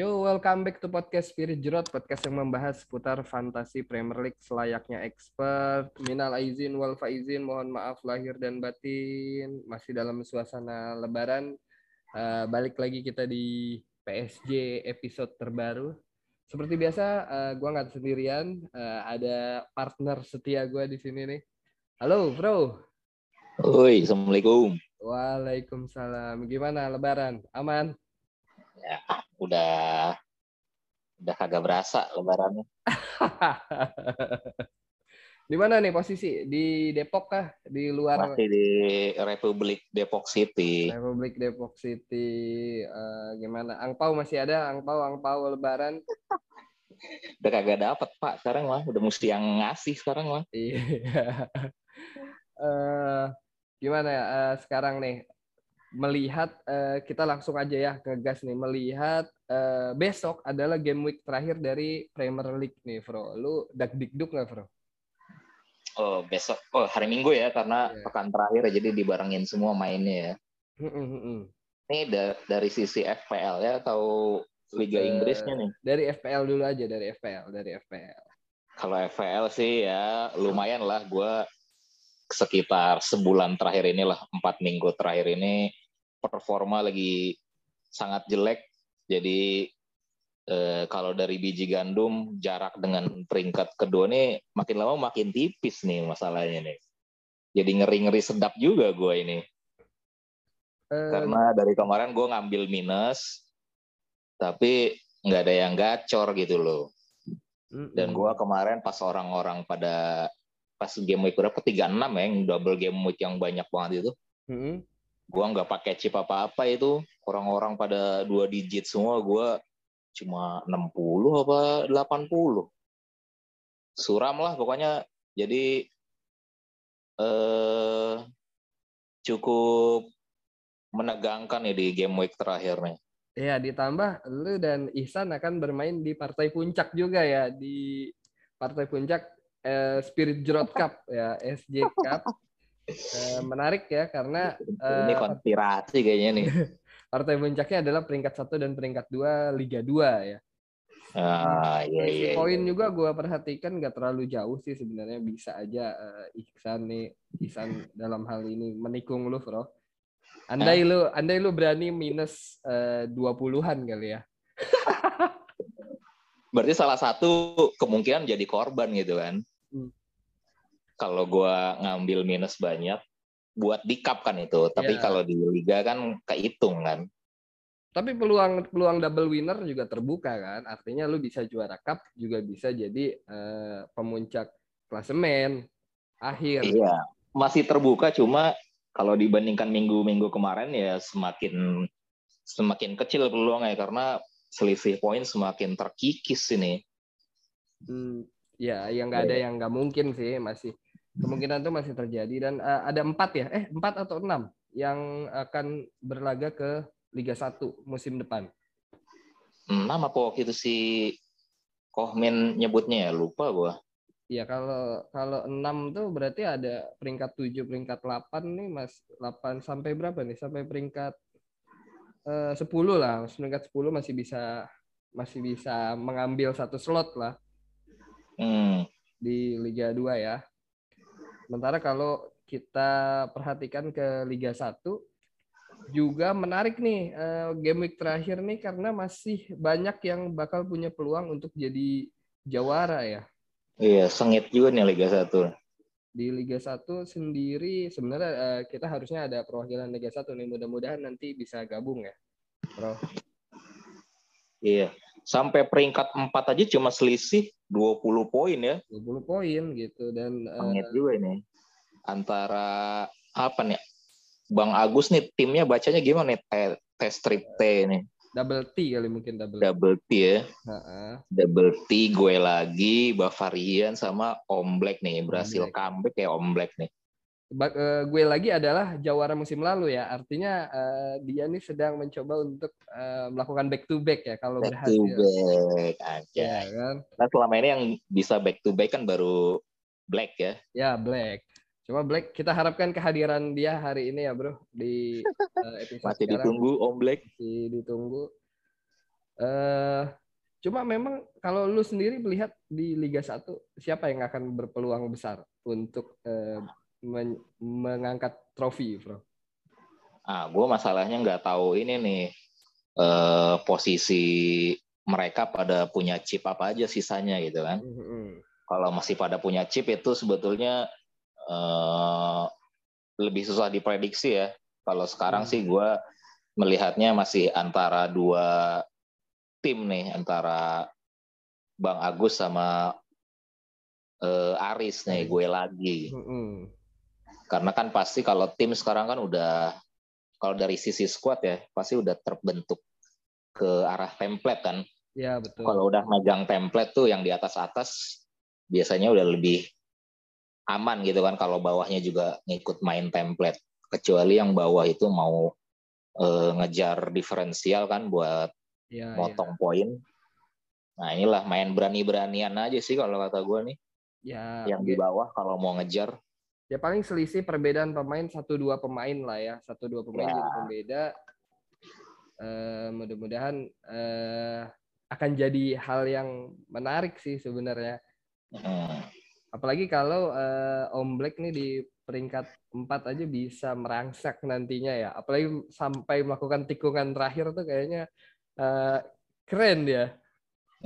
Yo, welcome back to podcast Spirit Jerot, podcast yang membahas seputar fantasi Premier League selayaknya expert. Minal aizin wal faizin, mohon maaf lahir dan batin. Masih dalam suasana lebaran. Uh, balik lagi kita di PSG episode terbaru. Seperti biasa, uh, gue nggak sendirian. Uh, ada partner setia gue di sini nih. Halo, bro. Oi, assalamualaikum. Waalaikumsalam. Gimana lebaran? Aman? Ya, udah udah kagak berasa lebarannya. di mana nih posisi? Di Depok kah? Di luar? Masih di Republik Depok City. Republik Depok City. Uh, gimana? Angpau masih ada? Angpau, angpau lebaran? udah kagak dapet Pak sekarang mah. Udah mesti yang ngasih sekarang mah. Iya. uh, gimana ya uh, sekarang nih? Melihat uh, kita langsung aja ya ke gas nih melihat uh, besok adalah game week terakhir dari Premier League nih, Bro. Lu dak dikduk nggak, Bro? Oh, besok. Oh, hari Minggu ya karena yeah. pekan terakhir jadi dibarengin semua mainnya ya. Ini da dari sisi FPL ya atau Liga uh, Inggrisnya nih? Dari FPL dulu aja, dari FPL, dari FPL. Kalau FPL sih ya lumayan lah gue sekitar sebulan terakhir inilah empat minggu terakhir ini performa lagi sangat jelek. Jadi eh, kalau dari biji gandum jarak dengan peringkat kedua nih makin lama makin tipis nih masalahnya nih. Jadi ngeri-ngeri sedap juga gue ini. Uh, Karena dari kemarin gue ngambil minus, tapi nggak ada yang gacor gitu loh. Dan gue kemarin pas orang-orang pada pas game week berapa tiga enam ya, yang double game week yang banyak banget itu. Mm -hmm gua nggak pakai chip apa-apa itu. Orang-orang pada dua digit semua gua cuma 60 apa 80 suram lah pokoknya. Jadi eh, cukup menegangkan ya di game week terakhir nih. Iya, ditambah lu dan Ihsan akan bermain di partai puncak juga ya di partai puncak eh, Spirit Jrot Cup ya SJ Cup menarik ya karena ini uh, konspirasi kayaknya nih. Partai puncaknya adalah peringkat satu dan peringkat dua Liga 2 ya. Ah, iya, iya, poin iya. juga gue perhatikan nggak terlalu jauh sih sebenarnya bisa aja uh, Iksan nih Iksan dalam hal ini menikung lu bro. Andai lu andai lu berani minus dua puluhan kali ya. Berarti salah satu kemungkinan jadi korban gitu kan. Hmm kalau gue ngambil minus banyak buat di cup kan itu. Tapi yeah. kalau di liga kan kehitung kan. Tapi peluang peluang double winner juga terbuka kan. Artinya lu bisa juara cup juga bisa jadi uh, pemuncak klasemen akhir. Iya masih terbuka cuma kalau dibandingkan minggu-minggu kemarin ya semakin semakin kecil peluangnya karena selisih poin semakin terkikis ini. Hmm, ya yang nggak ada iya. yang nggak mungkin sih masih kemungkinan itu masih terjadi dan uh, ada empat ya eh empat atau enam yang akan berlaga ke Liga 1 musim depan enam apa waktu itu si Kohmin nyebutnya ya lupa gua Iya kalau kalau enam tuh berarti ada peringkat tujuh peringkat delapan nih Mas. delapan sampai berapa nih? Sampai peringkat eh, sepuluh lah. Peringkat sepuluh masih bisa masih bisa mengambil satu slot lah. Hmm. Di Liga 2 ya. Sementara kalau kita perhatikan ke Liga 1 juga menarik nih uh, game week terakhir nih karena masih banyak yang bakal punya peluang untuk jadi jawara ya. Iya, sengit juga nih Liga 1. Di Liga 1 sendiri sebenarnya uh, kita harusnya ada perwakilan Liga 1 nih mudah-mudahan nanti bisa gabung ya. Bro. Iya, sampai peringkat 4 aja cuma selisih 20 poin ya. 20 poin gitu dan Pangit uh, juga ini. Antara apa nih? Bang Agus nih timnya bacanya gimana nih? Tes strip T nih. Double T kali mungkin double. Double T ya. Uh-uh. Double T gue lagi Bavarian sama Om Black nih berhasil Black. comeback ya Om Black nih uh, gue lagi adalah jawara musim lalu ya. Artinya uh, dia nih sedang mencoba untuk uh, melakukan back to back ya kalau back berhasil. Back to back aja. Ya, kan? Nah selama ini yang bisa back to back kan baru Black ya. Ya Black. Cuma Black kita harapkan kehadiran dia hari ini ya bro di uh, episode Masih sekarang. ditunggu Om Black. Masih ditunggu. Uh, cuma memang kalau lu sendiri melihat di Liga 1 siapa yang akan berpeluang besar untuk uh, men mengangkat trofi, Bro? Ah, gue masalahnya nggak tahu ini nih uh, posisi mereka pada punya chip apa aja sisanya gitu kan. Mm -hmm. Kalau masih pada punya chip itu sebetulnya uh, lebih susah diprediksi ya. Kalau sekarang mm -hmm. sih gue melihatnya masih antara dua tim nih antara Bang Agus sama uh, Aris nih gue lagi. Mm -hmm. Karena kan pasti kalau tim sekarang kan udah kalau dari sisi squad ya pasti udah terbentuk ke arah template kan. Ya betul. Kalau udah megang template tuh yang di atas atas biasanya udah lebih aman gitu kan kalau bawahnya juga ngikut main template. Kecuali yang bawah itu mau uh, ngejar diferensial kan buat ya, motong ya. poin. Nah inilah main berani-beranian aja sih kalau kata gue nih. Ya. Yang di bawah kalau mau ngejar. Ya paling selisih perbedaan pemain satu dua pemain lah ya satu dua pemain ya. jadi pembeda. Uh, mudah-mudahan uh, akan jadi hal yang menarik sih sebenarnya. Hmm. Apalagi kalau uh, Om Black nih di peringkat 4 aja bisa merangsak nantinya ya. Apalagi sampai melakukan tikungan terakhir tuh kayaknya uh, keren dia.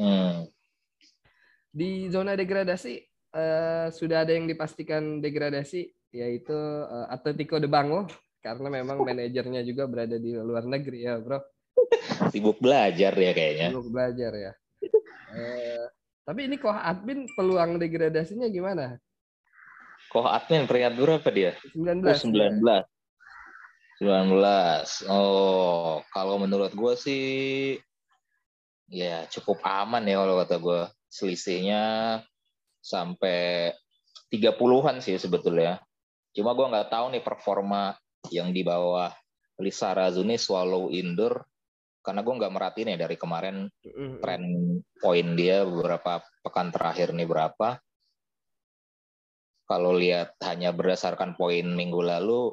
Hmm. Di zona degradasi uh, sudah ada yang dipastikan degradasi yaitu uh, Atletico de Bango karena memang manajernya juga berada di luar negeri ya, Bro. Sibuk belajar ya kayaknya. Sibuk belajar ya. Uh, tapi ini kok admin peluang degradasinya gimana? Kok admin peringkat berapa dia? 19. Oh, 19. Ya. 19. Oh, kalau menurut gue sih ya cukup aman ya kalau kata gue. Selisihnya sampai 30-an sih sebetulnya. Cuma gue nggak tahu nih performa yang di bawah Lisa Razuni Swallow Indoor karena gue nggak merhatiin ya dari kemarin tren poin dia beberapa pekan terakhir nih berapa. Kalau lihat hanya berdasarkan poin minggu lalu,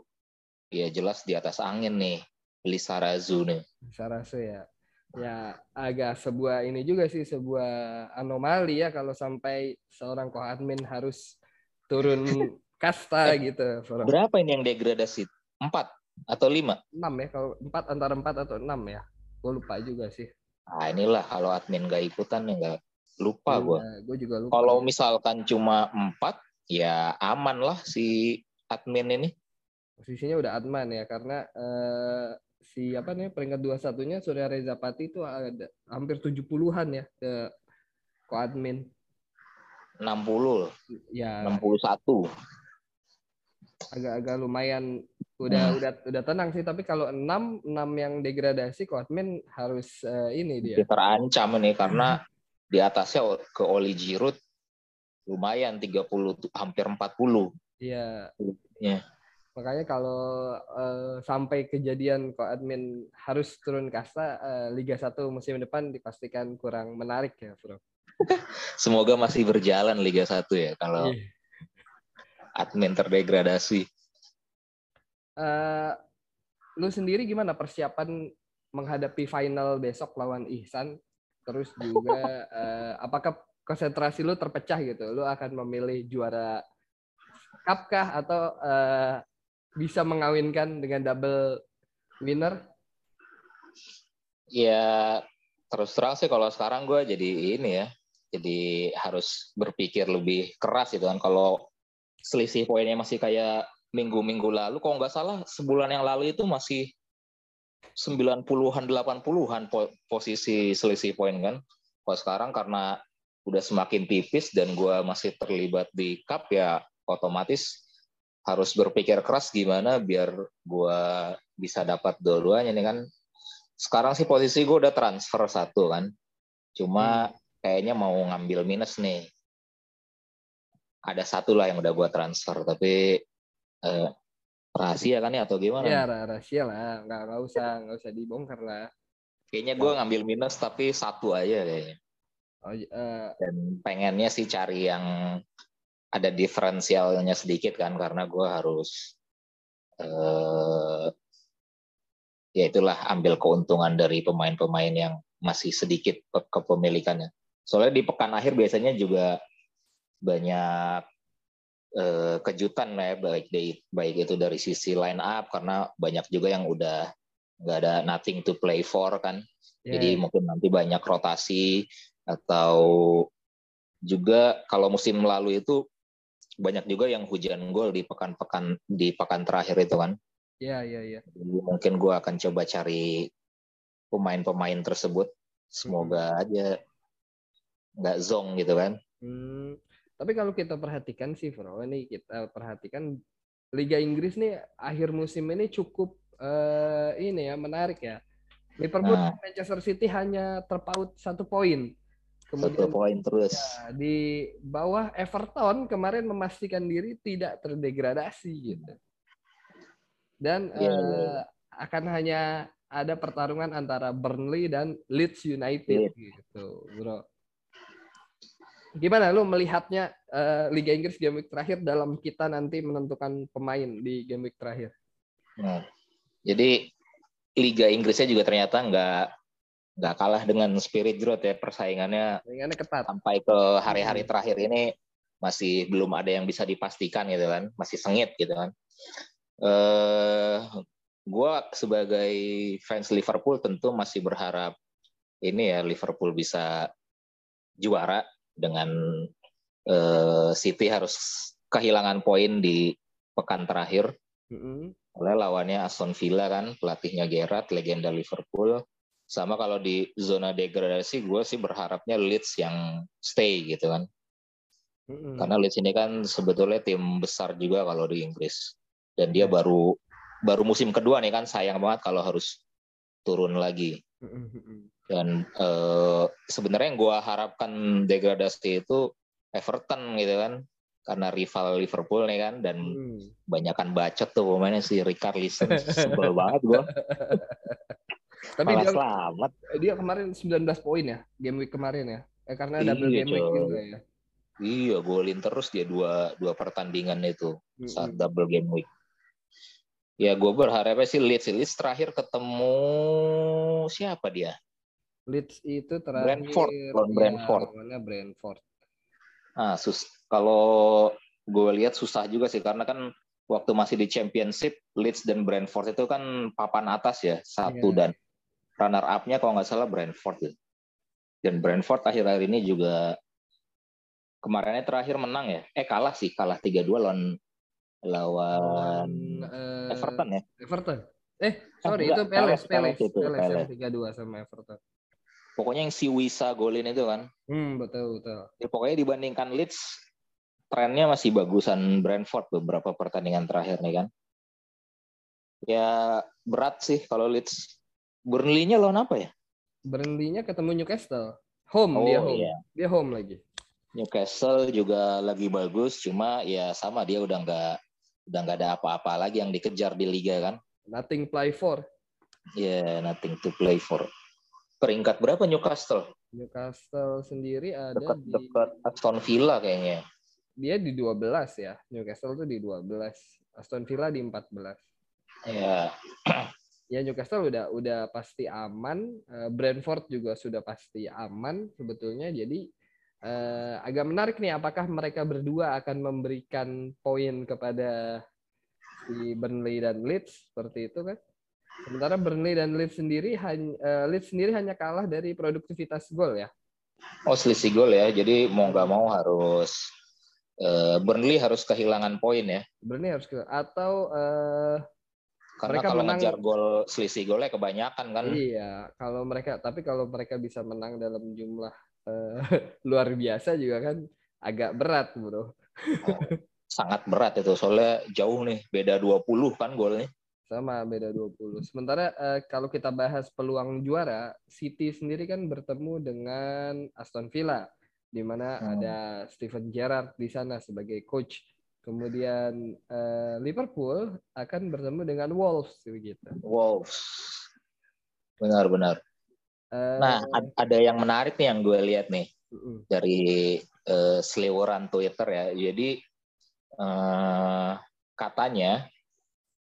ya jelas di atas angin nih Lisa Razu nih. Lisa Razu ya. Ya agak sebuah ini juga sih sebuah anomali ya kalau sampai seorang admin harus turun kasta eh, gitu. Berapa ini yang degradasi? Empat atau lima? Enam ya kalau empat antara empat atau enam ya gue lupa juga sih nah inilah kalau admin gak ikutan ya nggak lupa gue ya, gue juga lupa kalau ya. misalkan cuma empat ya aman lah si admin ini posisinya udah admin ya karena uh, si apa nih peringkat dua satunya Surya Reza Pati itu ada hampir tujuh puluhan ya ke ko admin 60 ya. 61 agak-agak lumayan. Udah hmm. udah udah tenang sih tapi kalau enam enam yang degradasi admin harus uh, ini dia. Terancam nih karena di atasnya ke Oli Giroud lumayan 30 hampir 40 iya. Ya. Makanya kalau uh, sampai kejadian admin harus turun kasta uh, Liga 1 musim depan dipastikan kurang menarik ya bro semoga masih berjalan Liga 1 ya kalau yeah. admin terdegradasi uh, lu sendiri gimana persiapan menghadapi final besok lawan Ihsan? Terus juga uh, apakah konsentrasi lu terpecah gitu? Lu akan memilih juara cup kah atau uh, bisa mengawinkan dengan double winner? Ya terus terang sih kalau sekarang gue jadi ini ya, jadi harus berpikir lebih keras gitu kan. Kalau selisih poinnya masih kayak minggu-minggu lalu, kalau nggak salah sebulan yang lalu itu masih 90-an, 80-an posisi selisih poin kan. Kalau sekarang karena udah semakin tipis dan gue masih terlibat di cup ya otomatis harus berpikir keras gimana biar gue bisa dapat dua-duanya nih kan. Sekarang sih posisi gue udah transfer satu kan. Cuma hmm. kayaknya mau ngambil minus nih. Ada satu lah yang udah gue transfer, tapi eh, rahasia kan ya atau gimana? Iya rahasia lah, nggak nggak usah nggak usah dibongkar lah. Kayaknya gue ngambil minus tapi satu aja kayaknya. Oh, uh, Dan pengennya sih cari yang ada diferensialnya sedikit kan karena gue harus uh, ya itulah ambil keuntungan dari pemain-pemain yang masih sedikit kepemilikannya. Soalnya di pekan akhir biasanya juga banyak eh, kejutan ya baik dari baik itu dari sisi line up karena banyak juga yang udah nggak ada nothing to play for kan. Yeah. Jadi mungkin nanti banyak rotasi atau juga kalau musim lalu itu banyak juga yang hujan gol di pekan-pekan di pekan terakhir itu kan. Iya, iya, iya. Mungkin gue akan coba cari pemain-pemain tersebut. Semoga hmm. aja nggak zong gitu kan. Hmm. Tapi kalau kita perhatikan sih, Bro, ini kita perhatikan Liga Inggris nih akhir musim ini cukup uh, ini ya menarik ya. Liverpool nah. Manchester City hanya terpaut satu poin. Kemudian satu poin terus. Ya, di bawah Everton kemarin memastikan diri tidak terdegradasi gitu. Dan yeah. Iya, iya. uh, akan hanya ada pertarungan antara Burnley dan Leeds United yeah. gitu, bro. Gimana lu melihatnya uh, Liga Inggris game week terakhir dalam kita nanti menentukan pemain di game week terakhir? Nah, jadi Liga Inggrisnya juga ternyata nggak nggak kalah dengan Spirit Growth ya persaingannya. Persaingannya ketat. Sampai ke hari-hari terakhir ini masih belum ada yang bisa dipastikan gitu kan, masih sengit gitu kan. Eh, gue sebagai fans Liverpool tentu masih berharap ini ya Liverpool bisa juara dengan uh, City harus kehilangan poin di pekan terakhir. Mm-hmm. Oleh lawannya Aston Villa kan, pelatihnya Gerrard, legenda Liverpool. Sama kalau di zona degradasi, gue sih berharapnya Leeds yang stay gitu kan. Mm-hmm. Karena Leeds ini kan sebetulnya tim besar juga kalau di Inggris. Dan dia baru baru musim kedua nih kan sayang banget kalau harus turun lagi. Mm-hmm. Dan uh, sebenarnya yang gue harapkan degradasi itu Everton gitu kan, karena rival Liverpool nih kan, dan hmm. banyakan bacot tuh pemainnya si Ricard Listen, sebel banget gue. Tapi dia selamat. Dia kemarin 19 poin ya, game week kemarin ya. Eh, karena iya, double game week juga ya. Iya, golin terus dia dua dua pertandingan itu hmm. saat double game week. Ya gue berharapnya sih Leeds, Leeds terakhir ketemu siapa dia? Leeds itu terakhir Brentford, lawan ya, Brentford. Brentford. Nah, sus kalau gue lihat susah juga sih karena kan waktu masih di Championship Leeds dan Brentford itu kan papan atas ya satu yeah. dan runner up-nya kalau nggak salah Brentford ya. Dan Brentford akhir-akhir ini juga kemarinnya terakhir menang ya. Eh kalah sih, kalah 3-2 lawan lawan uh, Everton ya. Everton. Eh, sorry eh, itu Palace, Palace, Palace, Palace 3-2 sama Everton pokoknya yang si Wisa golin itu kan. Hmm, betul betul. Ya, pokoknya dibandingkan Leeds trennya masih bagusan Brentford beberapa pertandingan terakhir nih kan. Ya berat sih kalau Leeds. Burnley-nya lawan apa ya? Burnley-nya ketemu Newcastle. Home oh, dia home. Iya. Dia home lagi. Newcastle juga lagi bagus, cuma ya sama dia udah nggak udah nggak ada apa-apa lagi yang dikejar di liga kan. Nothing play for. Yeah, nothing to play for peringkat berapa Newcastle? Newcastle sendiri ada dekat, di dekat Aston Villa kayaknya. Dia di 12 ya. Newcastle tuh di 12. Aston Villa di 14. Ya. ya Newcastle udah udah pasti aman. Eh, Brentford juga sudah pasti aman sebetulnya. Jadi eh, agak menarik nih apakah mereka berdua akan memberikan poin kepada si Burnley dan Leeds seperti itu kan? Sementara Burnley dan Leeds sendiri hanya uh, Leeds sendiri hanya kalah dari produktivitas gol ya. Oh selisih gol ya. Jadi mau nggak mau harus uh, Burnley harus kehilangan poin ya. Burnley harus kehilangan atau uh, karena mereka kalau menang, ngejar gol selisih golnya kebanyakan kan. Iya, kalau mereka tapi kalau mereka bisa menang dalam jumlah uh, luar biasa juga kan agak berat, Bro. Oh, sangat berat itu soalnya jauh nih, beda 20 kan golnya. Sama beda 20. Sementara uh, kalau kita bahas peluang juara, City sendiri kan bertemu dengan Aston Villa di mana hmm. ada Steven Gerrard di sana sebagai coach. Kemudian uh, Liverpool akan bertemu dengan Wolves begitu. Wolves. Benar-benar. Uh, nah, ada yang menarik nih yang gue lihat nih uh, dari uh, seliweran Twitter ya. Jadi uh, katanya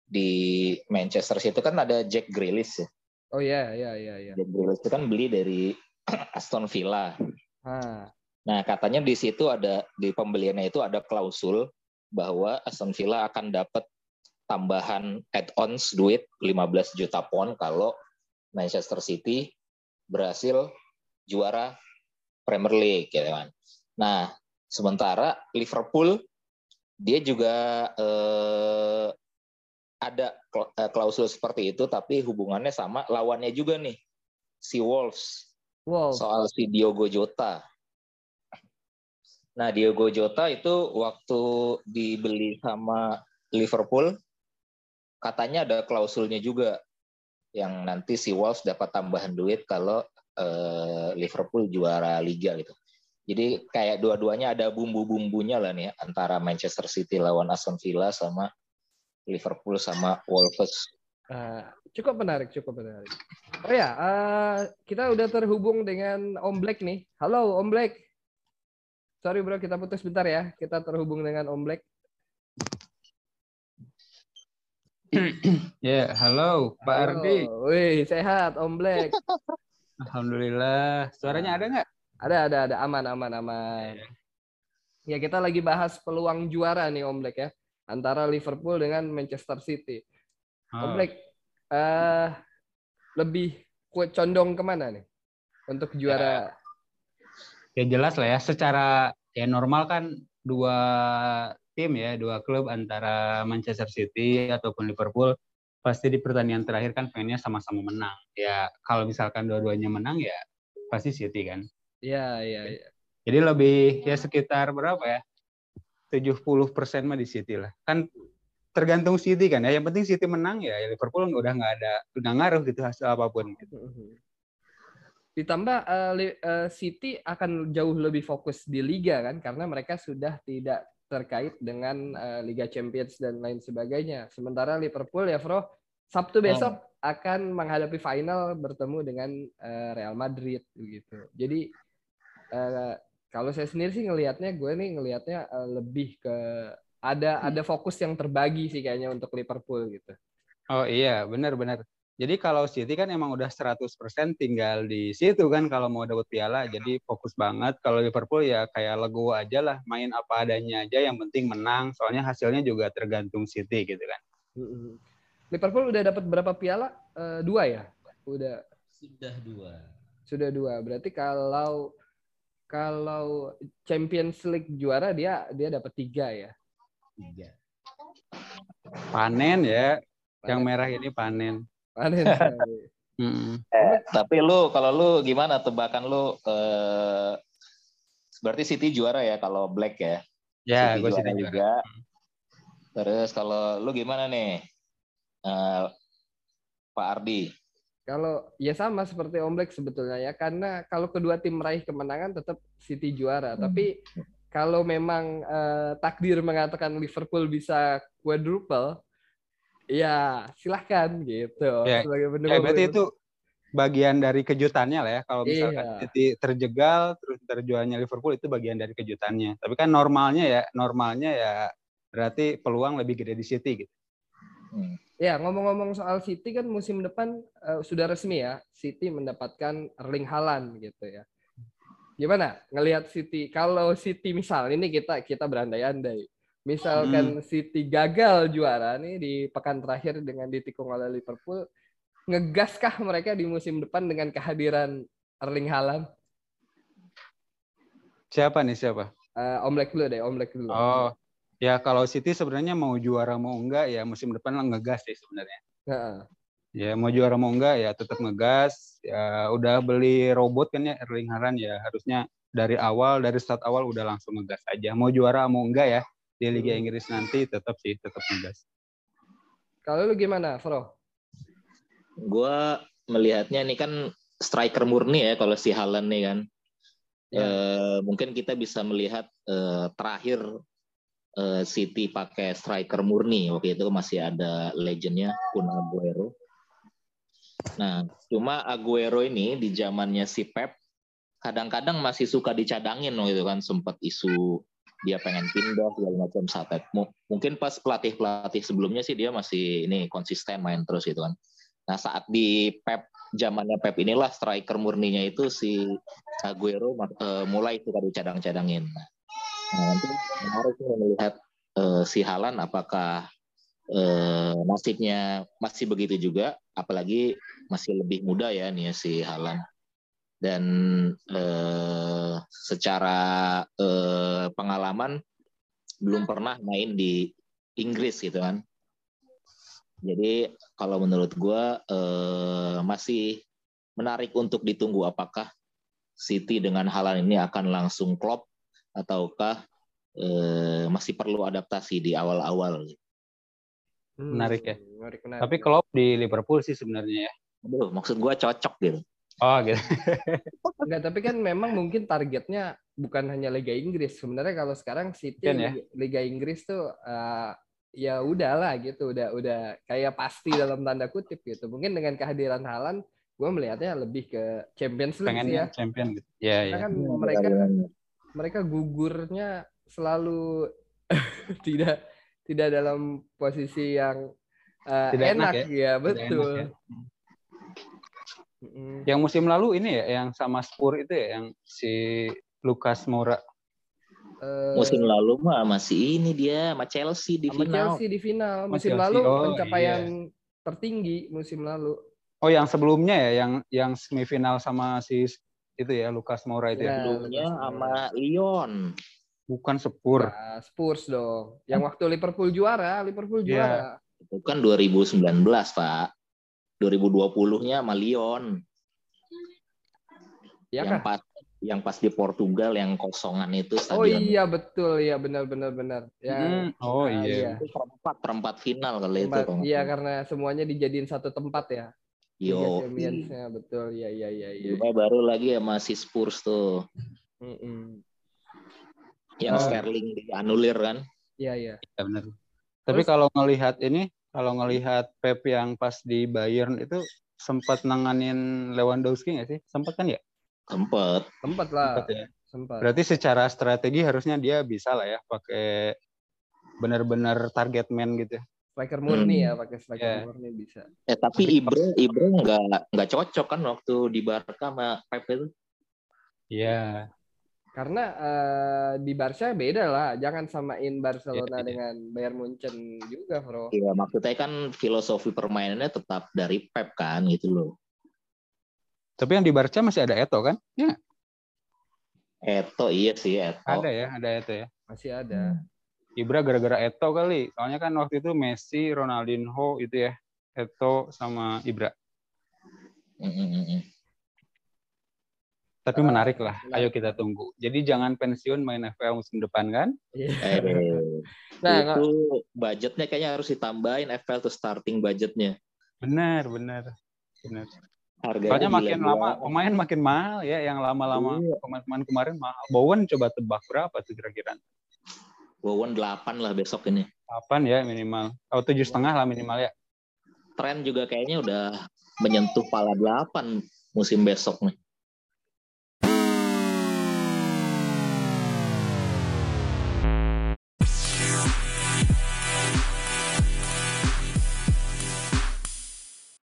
di Manchester City kan ada Jack Grealish ya. Oh iya, iya, iya. iya. Jack Grealish itu kan beli dari Aston Villa. Ah. Nah, katanya di situ ada di pembeliannya itu ada klausul bahwa Aston Villa akan dapat tambahan add-ons duit 15 juta pound kalau Manchester City berhasil juara Premier League gitu kan. Nah, sementara Liverpool dia juga eh, ada eh, klausul seperti itu tapi hubungannya sama lawannya juga nih si Wolves Wow. soal si Diogo Jota. Nah, Diogo Jota itu waktu dibeli sama Liverpool katanya ada klausulnya juga yang nanti si Wolves dapat tambahan duit kalau eh, Liverpool juara liga gitu. Jadi kayak dua-duanya ada bumbu-bumbunya lah nih antara Manchester City lawan Aston Villa sama Liverpool sama Wolves. Uh, cukup menarik, cukup menarik. Oh ya, uh, kita udah terhubung dengan Om Black nih. Halo Om Black. Sorry bro, kita putus bentar ya. Kita terhubung dengan Om Black. Ya, yeah, halo Pak Halo. Ardi. Wih, sehat Om Black. Alhamdulillah. Suaranya ada nggak? Ada, ada, ada. Aman, aman, aman. Ya, kita lagi bahas peluang juara nih Om Black ya. Antara Liverpool dengan Manchester City. Om Oh, Black, eh, lebih condong ke mana nih? Untuk juara ya jelas lah ya. Secara ya normal kan dua tim ya, dua klub antara Manchester City ataupun Liverpool pasti di pertandingan terakhir kan pengennya sama-sama menang. Ya kalau misalkan dua-duanya menang ya pasti City kan. Ya, ya, ya. Jadi lebih ya sekitar berapa ya? 70% mah di City lah. Kan tergantung City kan ya. Yang penting City menang ya Liverpool udah nggak ada udah ngaruh gitu hasil apa pun. gitu. Ditambah eh, Li- eh, City akan jauh lebih fokus di liga kan karena mereka sudah tidak terkait dengan eh, Liga Champions dan lain sebagainya. Sementara Liverpool ya, Bro, Sabtu besok akan menghadapi final bertemu dengan eh, Real Madrid begitu. Jadi eh, kalau saya sendiri sih ngelihatnya gue nih ngelihatnya eh, lebih ke ada ada fokus yang terbagi sih kayaknya untuk Liverpool gitu. Oh iya, benar-benar. Jadi kalau City kan emang udah 100% tinggal di situ kan kalau mau dapat piala. Jadi fokus banget. Kalau Liverpool ya kayak legowo aja lah, main apa adanya aja yang penting menang. Soalnya hasilnya juga tergantung City gitu kan. Liverpool udah dapat berapa piala? Eh, dua ya? Udah Sudah dua. sudah dua. Berarti kalau kalau Champions League juara dia dia dapat tiga ya. Tiga. Panen ya, yang Panen. merah ini panen. Panen sekali. Mm. Eh, tapi lu kalau lu gimana tebakan lu eh berarti City juara ya kalau Black ya? Ya, City gue juara City Liga. juga. Terus kalau lu gimana nih? Eh, Pak Ardi. Kalau ya sama seperti Om Black sebetulnya ya karena kalau kedua tim meraih kemenangan tetap City juara. Hmm. Tapi kalau memang eh, takdir mengatakan Liverpool bisa quadruple, ya silahkan gitu. Ya, Sebagai Ya, pendukung berarti Liverpool. itu bagian dari kejutannya lah ya. Kalau misalkan Iya. City terjegal terus terjualnya Liverpool itu bagian dari kejutannya. Tapi kan normalnya ya, normalnya ya berarti peluang lebih gede di City gitu. Hmm. Ya, ngomong-ngomong soal City kan musim depan eh, sudah resmi ya, City mendapatkan Erling Haaland gitu ya. Gimana ngelihat City? Kalau City misal ini kita kita berandai-andai. Misalkan City gagal juara nih di pekan terakhir dengan ditikung oleh Liverpool, ngegaskah mereka di musim depan dengan kehadiran Erling Haaland? Siapa nih siapa? Eh, Om Black dulu deh, Om Black dulu. Oh, ya kalau City sebenarnya mau juara mau enggak ya musim depan lah ngegas sih sebenarnya. Heeh. Ya mau juara mau enggak ya tetap ngegas. Ya udah beli robot kan ya Erling Haaland ya harusnya dari awal dari start awal udah langsung ngegas aja. Mau juara mau enggak ya di Liga Hmm. Inggris nanti tetap sih tetap ngegas. Kalau lu gimana, Fro? Gua melihatnya ini kan striker murni ya kalau si Haaland nih kan. Ya. Eh, mungkin kita bisa melihat eh, terakhir eh, City pakai striker murni waktu itu masih ada legendnya Kun Aguero. Nah, cuma Aguero ini di zamannya si Pep kadang-kadang masih suka dicadangin gitu kan sempat isu dia pengen pindah segala macam saat mungkin pas pelatih pelatih sebelumnya sih dia masih ini konsisten main terus gitu kan Nah saat di Pep zamannya Pep inilah striker murninya itu si Aguero uh, mulai itu tadi cadang-cadangin. Nah, nanti menarik melihat uh, si Halan apakah uh, nasibnya masih begitu juga, apalagi masih lebih muda ya nih ya, si Halan. Dan uh, secara uh, pengalaman belum pernah main di Inggris gitu kan. Jadi kalau menurut gue uh, masih menarik untuk ditunggu apakah City dengan Halan ini akan langsung klop ataukah uh, masih perlu adaptasi di awal-awal. Hmm, menarik ya. Menarik, menarik. Tapi klop di Liverpool sih sebenarnya ya. Aduh, maksud gue cocok gitu. Oh gitu. Enggak, tapi kan memang mungkin targetnya bukan hanya Liga Inggris. Sebenarnya kalau sekarang City ya? Liga Inggris tuh uh, ya udahlah gitu udah udah kayak pasti dalam tanda kutip gitu mungkin dengan kehadiran Halan gue melihatnya lebih ke Champions League sih ya champion gitu ya, ya. kan ya, mereka ya, ya. mereka gugurnya selalu tidak tidak dalam posisi yang uh, tidak enak, enak ya, ya betul enak, ya. Yang musim lalu ini ya, yang sama Spur itu ya, yang si Lukas Moura Uh, Musim lalu mah masih ini dia sama Chelsea di sama final. Chelsea di final. Musim Chelsea. lalu oh, pencapaian iya. tertinggi musim lalu. Oh, yang sebelumnya ya, yang yang semifinal sama si itu ya Lukas Moura itu ya. ya. Sebelumnya sama Lyon. Bukan Spurs. Ya, Spurs dong. Yang waktu Liverpool juara, Liverpool ya. juara. Itu kan 2019, Pak. 2020-nya sama Lyon. Ya yang kan? pas yang pas di Portugal yang kosongan itu stadion. Oh iya betul ya benar benar benar. Ya. Hmm. Oh nah, iya. Itu perempat perempat final kali itu. Iya karena semuanya dijadiin satu tempat ya. Yo. Iya betul ya ya ya ya. baru lagi ya masih Spurs tuh. Mm -mm. Yang oh. Sterling dianulir kan? Iya iya. Ya, benar. Tapi kalau ngelihat ini, kalau ngelihat Pep yang pas di Bayern itu sempat nanganin Lewandowski nggak sih? Sempat kan ya? Sempat. Sempat lah. Sempat ya. Sempat. Berarti secara strategi harusnya dia bisa lah ya pakai benar-benar target man gitu. Striker murni hmm. ya, pakai striker yeah. murni bisa. Eh tapi Ibra Ibra nggak nggak cocok kan waktu di Barca sama Pep itu. Iya. Karena uh, di Barca beda lah, jangan samain Barcelona yeah, yeah. dengan Bayern Munchen juga, Bro. Iya, maksudnya kan filosofi permainannya tetap dari Pep kan gitu loh. Tapi yang di Barca masih ada Eto kan? Ya. Eto iya sih Eto. Ada ya, ada Eto ya. Masih ada. Hmm. Ibra gara-gara Eto kali. Soalnya kan waktu itu Messi, Ronaldinho itu ya. Eto sama Ibra. Mm -mm. Tapi uh, menarik lah. Ayo kita tunggu. Jadi jangan pensiun main FPL musim depan kan? Yeah. Eh, nah, itu budgetnya kayaknya harus ditambahin FPL tuh starting budgetnya. Benar, benar. Benar. Harganya Soalnya makin gila. lama pemain makin mahal ya, yang lama-lama iya. pemain-pemain kemarin mahal. Bowen coba tebak berapa tuh kira-kira? Bowen 8 lah besok ini. 8 ya minimal. Atau tujuh setengah lah minimal ya. Tren juga kayaknya udah menyentuh pala 8 musim besok nih.